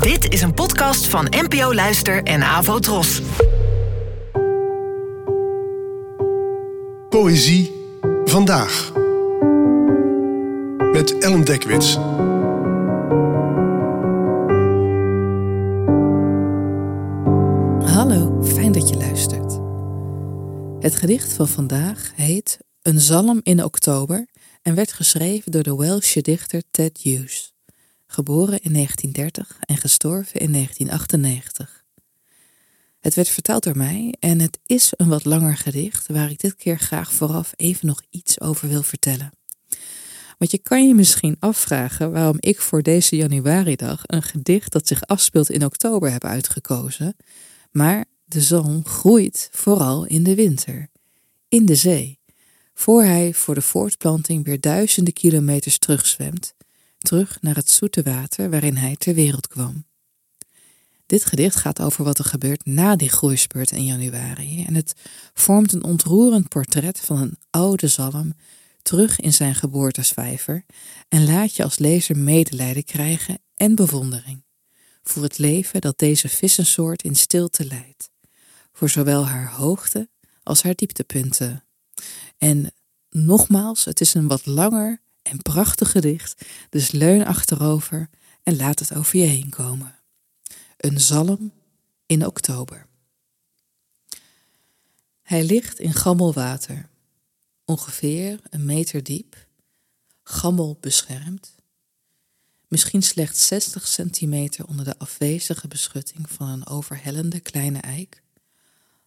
Dit is een podcast van NPO Luister en Avo Tros. Poëzie vandaag. Met Ellen Dekwits. Hallo, fijn dat je luistert. Het gedicht van vandaag heet Een zalm in oktober en werd geschreven door de Welsh dichter Ted Hughes, geboren in 1930 en gestorven in 1998. Het werd vertaald door mij en het is een wat langer gedicht waar ik dit keer graag vooraf even nog iets over wil vertellen. Want je kan je misschien afvragen waarom ik voor deze januaridag een gedicht dat zich afspeelt in oktober heb uitgekozen, maar de zalm groeit vooral in de winter, in de zee, voor hij voor de voortplanting weer duizenden kilometers terugzwemt, terug naar het zoete water waarin hij ter wereld kwam. Dit gedicht gaat over wat er gebeurt na die groeispurt in januari en het vormt een ontroerend portret van een oude zalm terug in zijn geboortesvijver en laat je als lezer medelijden krijgen en bewondering voor het leven dat deze vissensoort in stilte leidt, voor zowel haar hoogte als haar dieptepunten. En nogmaals, het is een wat langer en prachtig gedicht, dus leun achterover en laat het over je heen komen. Een zalm in oktober. Hij ligt in gammelwater, ongeveer een meter diep, gammel beschermd, misschien slechts 60 centimeter onder de afwezige beschutting van een overhellende kleine eik,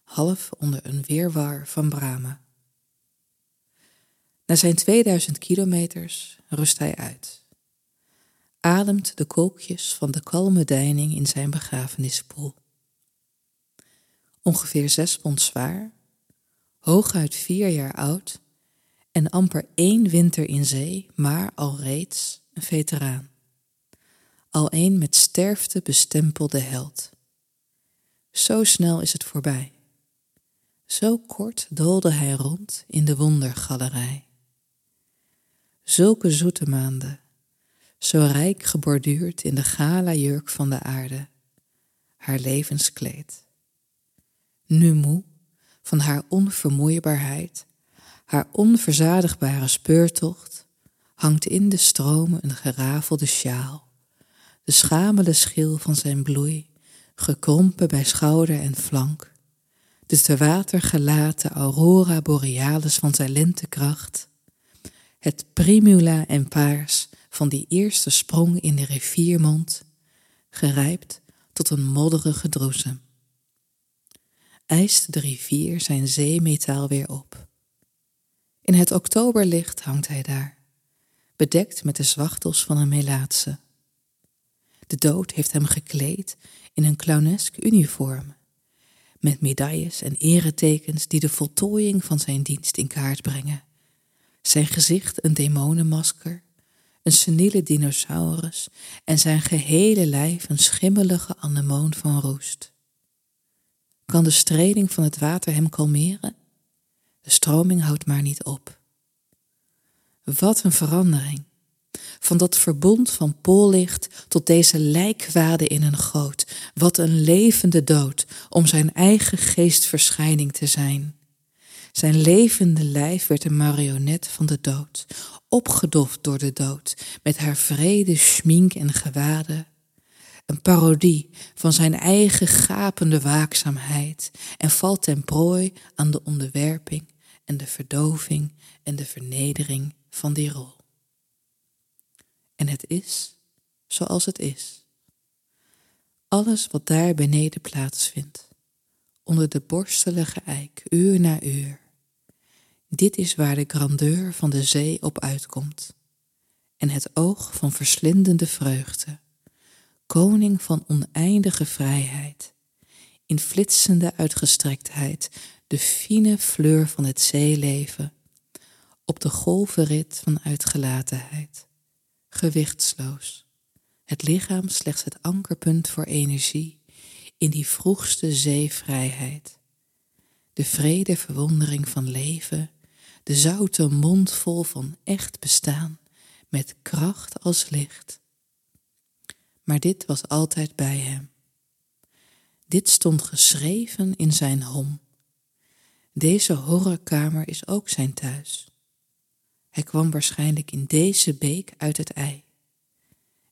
half onder een weerwar van bramen. Na zijn 2000 kilometers rust hij uit. Ademt de kolkjes van de kalme deining in zijn begrafenispoel. Ongeveer zes pond zwaar, hooguit vier jaar oud en amper één winter in zee, maar al reeds een veteraan. Al een met sterfte bestempelde held. Zo snel is het voorbij. Zo kort doolde hij rond in de wondergalerij. Zulke zoete maanden, zo rijk geborduurd in de gala jurk van de aarde, haar levenskleed. Nu moe van haar onvermoeibaarheid, haar onverzadigbare speurtocht, hangt in de stromen een gerafelde sjaal, de schamele schil van zijn bloei, gekrompen bij schouder en flank, de te water gelaten aurora borealis van zijn lentekracht, het primula en paars van die eerste sprong in de riviermond, gerijpt tot een modderige droesem. Eist de rivier zijn zeemetaal weer op. In het oktoberlicht hangt hij daar, bedekt met de zwachtels van een melaatse. De dood heeft hem gekleed in een clownesk uniform, met medailles en eretekens die de voltooiing van zijn dienst in kaart brengen. Zijn gezicht een demonenmasker, een seniele dinosaurus en zijn gehele lijf een schimmelige anemoon van roest. Kan de streling van het water hem kalmeren? De stroming houdt maar niet op. Wat een verandering! Van dat verbond van poollicht tot deze lijkwade in een goot. Wat een levende dood om zijn eigen geestverschijning te zijn. Zijn levende lijf werd een marionet van de dood, opgedoft door de dood, met haar vrede, schmink en gewaden. Een parodie van zijn eigen gapende waakzaamheid en valt ten prooi aan de onderwerping en de verdoving en de vernedering van die rol. En het is zoals het is. Alles wat daar beneden plaatsvindt, onder de borstelige eik, uur na uur, dit is waar de grandeur van de zee op uitkomt. En het oog van verslindende vreugde, koning van oneindige vrijheid, in flitsende uitgestrektheid, de fine fleur van het zeeleven, op de golvenrit van uitgelatenheid, gewichtsloos, het lichaam slechts het ankerpunt voor energie in die vroegste zeevrijheid, de vrede verwondering van leven de zoute mond vol van echt bestaan, met kracht als licht. maar dit was altijd bij hem. Dit stond geschreven in zijn hom. Deze horrorkamer is ook zijn thuis. Hij kwam waarschijnlijk in deze beek uit het ei.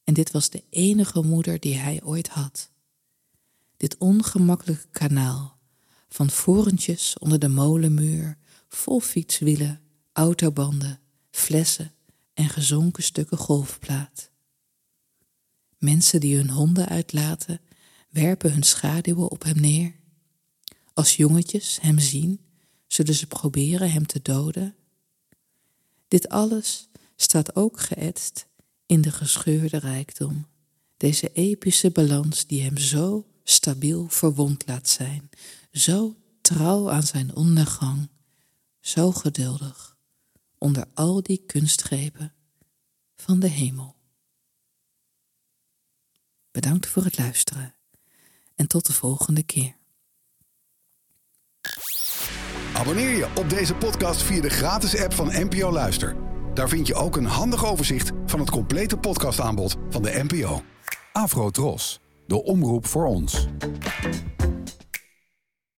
En dit was de enige moeder die hij ooit had. Dit ongemakkelijke kanaal van vorentjes onder de molenmuur, vol fietswielen, autobanden, flessen en gezonken stukken golfplaat. Mensen die hun honden uitlaten, werpen hun schaduwen op hem neer. Als jongetjes hem zien, zullen ze proberen hem te doden. Dit alles staat ook geëtst in de gescheurde rijkdom, deze epische balans die hem zo stabiel verwond laat zijn, zo trouw aan zijn ondergang, zo geduldig onder al die kunstgrepen van de hemel. Bedankt voor het luisteren en tot de volgende keer. Abonneer je op deze podcast via de gratis app van NPO Luister. Daar vind je ook een handig overzicht van het complete podcastaanbod van de NPO. Afro Tros, de omroep voor ons.